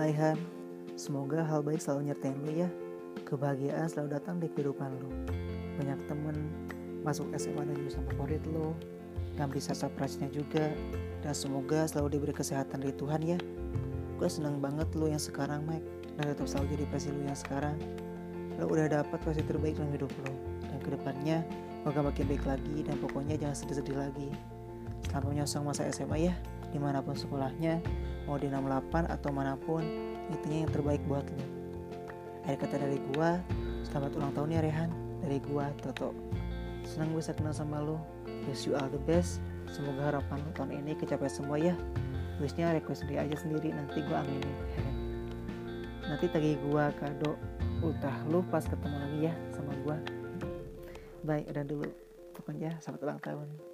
Rehan. Semoga hal baik selalu nyertain lu ya. Kebahagiaan selalu datang di kehidupan lu. Banyak temen, masuk SMA dan jurusan favorit lu. Dan bisa surprise-nya juga. Dan semoga selalu diberi kesehatan dari Tuhan ya. Gue seneng banget lu yang sekarang Mike. Dan tetap selalu jadi versi lu yang sekarang. Lu udah dapat versi terbaik dalam hidup lu. Dan ke depannya Moga makin baik lagi dan pokoknya jangan sedih-sedih lagi. Selamat menyongsong masa SMA ya, di mana pun sekolahnya, mau di 68 atau mana pun, intinya yang terbaik buat lo. Akhir kata dari gua, selamat ulang tahun ya Rehan, dari gua Toto. Senang bisa kenal sama lo, wish you all the best. Semoga harapan lo tahun ini kecapai semua ya. Wishnya request sendiri aja sendiri, nanti gua aminin. nanti tagih gua kado ultah lu pas ketemu lagi ya sama gua. Baik, udah dulu. Pokoknya selamat ulang tahun.